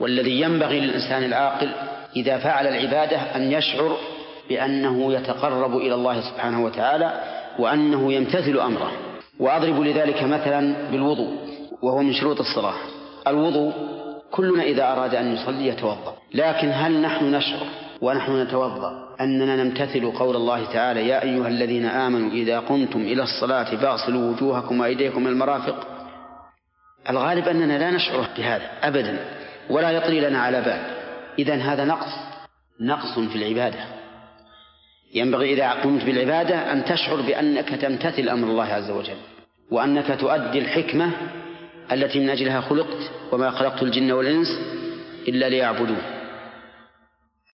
والذي ينبغي للإنسان العاقل إذا فعل العبادة أن يشعر بأنه يتقرب إلى الله سبحانه وتعالى وأنه يمتثل أمره. وأضرب لذلك مثلا بالوضوء وهو من شروط الصلاة. الوضوء كلنا إذا أراد أن يصلي يتوضأ لكن هل نحن نشعر ونحن نتوضأ أننا نمتثل قول الله تعالى يا أيها الذين آمنوا إذا قمتم إلى الصلاة فاغسلوا وجوهكم وأيديكم المرافق الغالب أننا لا نشعر بهذا أبدا. ولا يطري لنا على بال إذا هذا نقص نقص في العبادة. ينبغي إذا قمت بالعبادة أن تشعر بأنك تمتثل أمر الله عز وجل وأنك تؤدي الحكمة التي من أجلها خلقت وما خلقت الجن والإنس إلا ليعبدون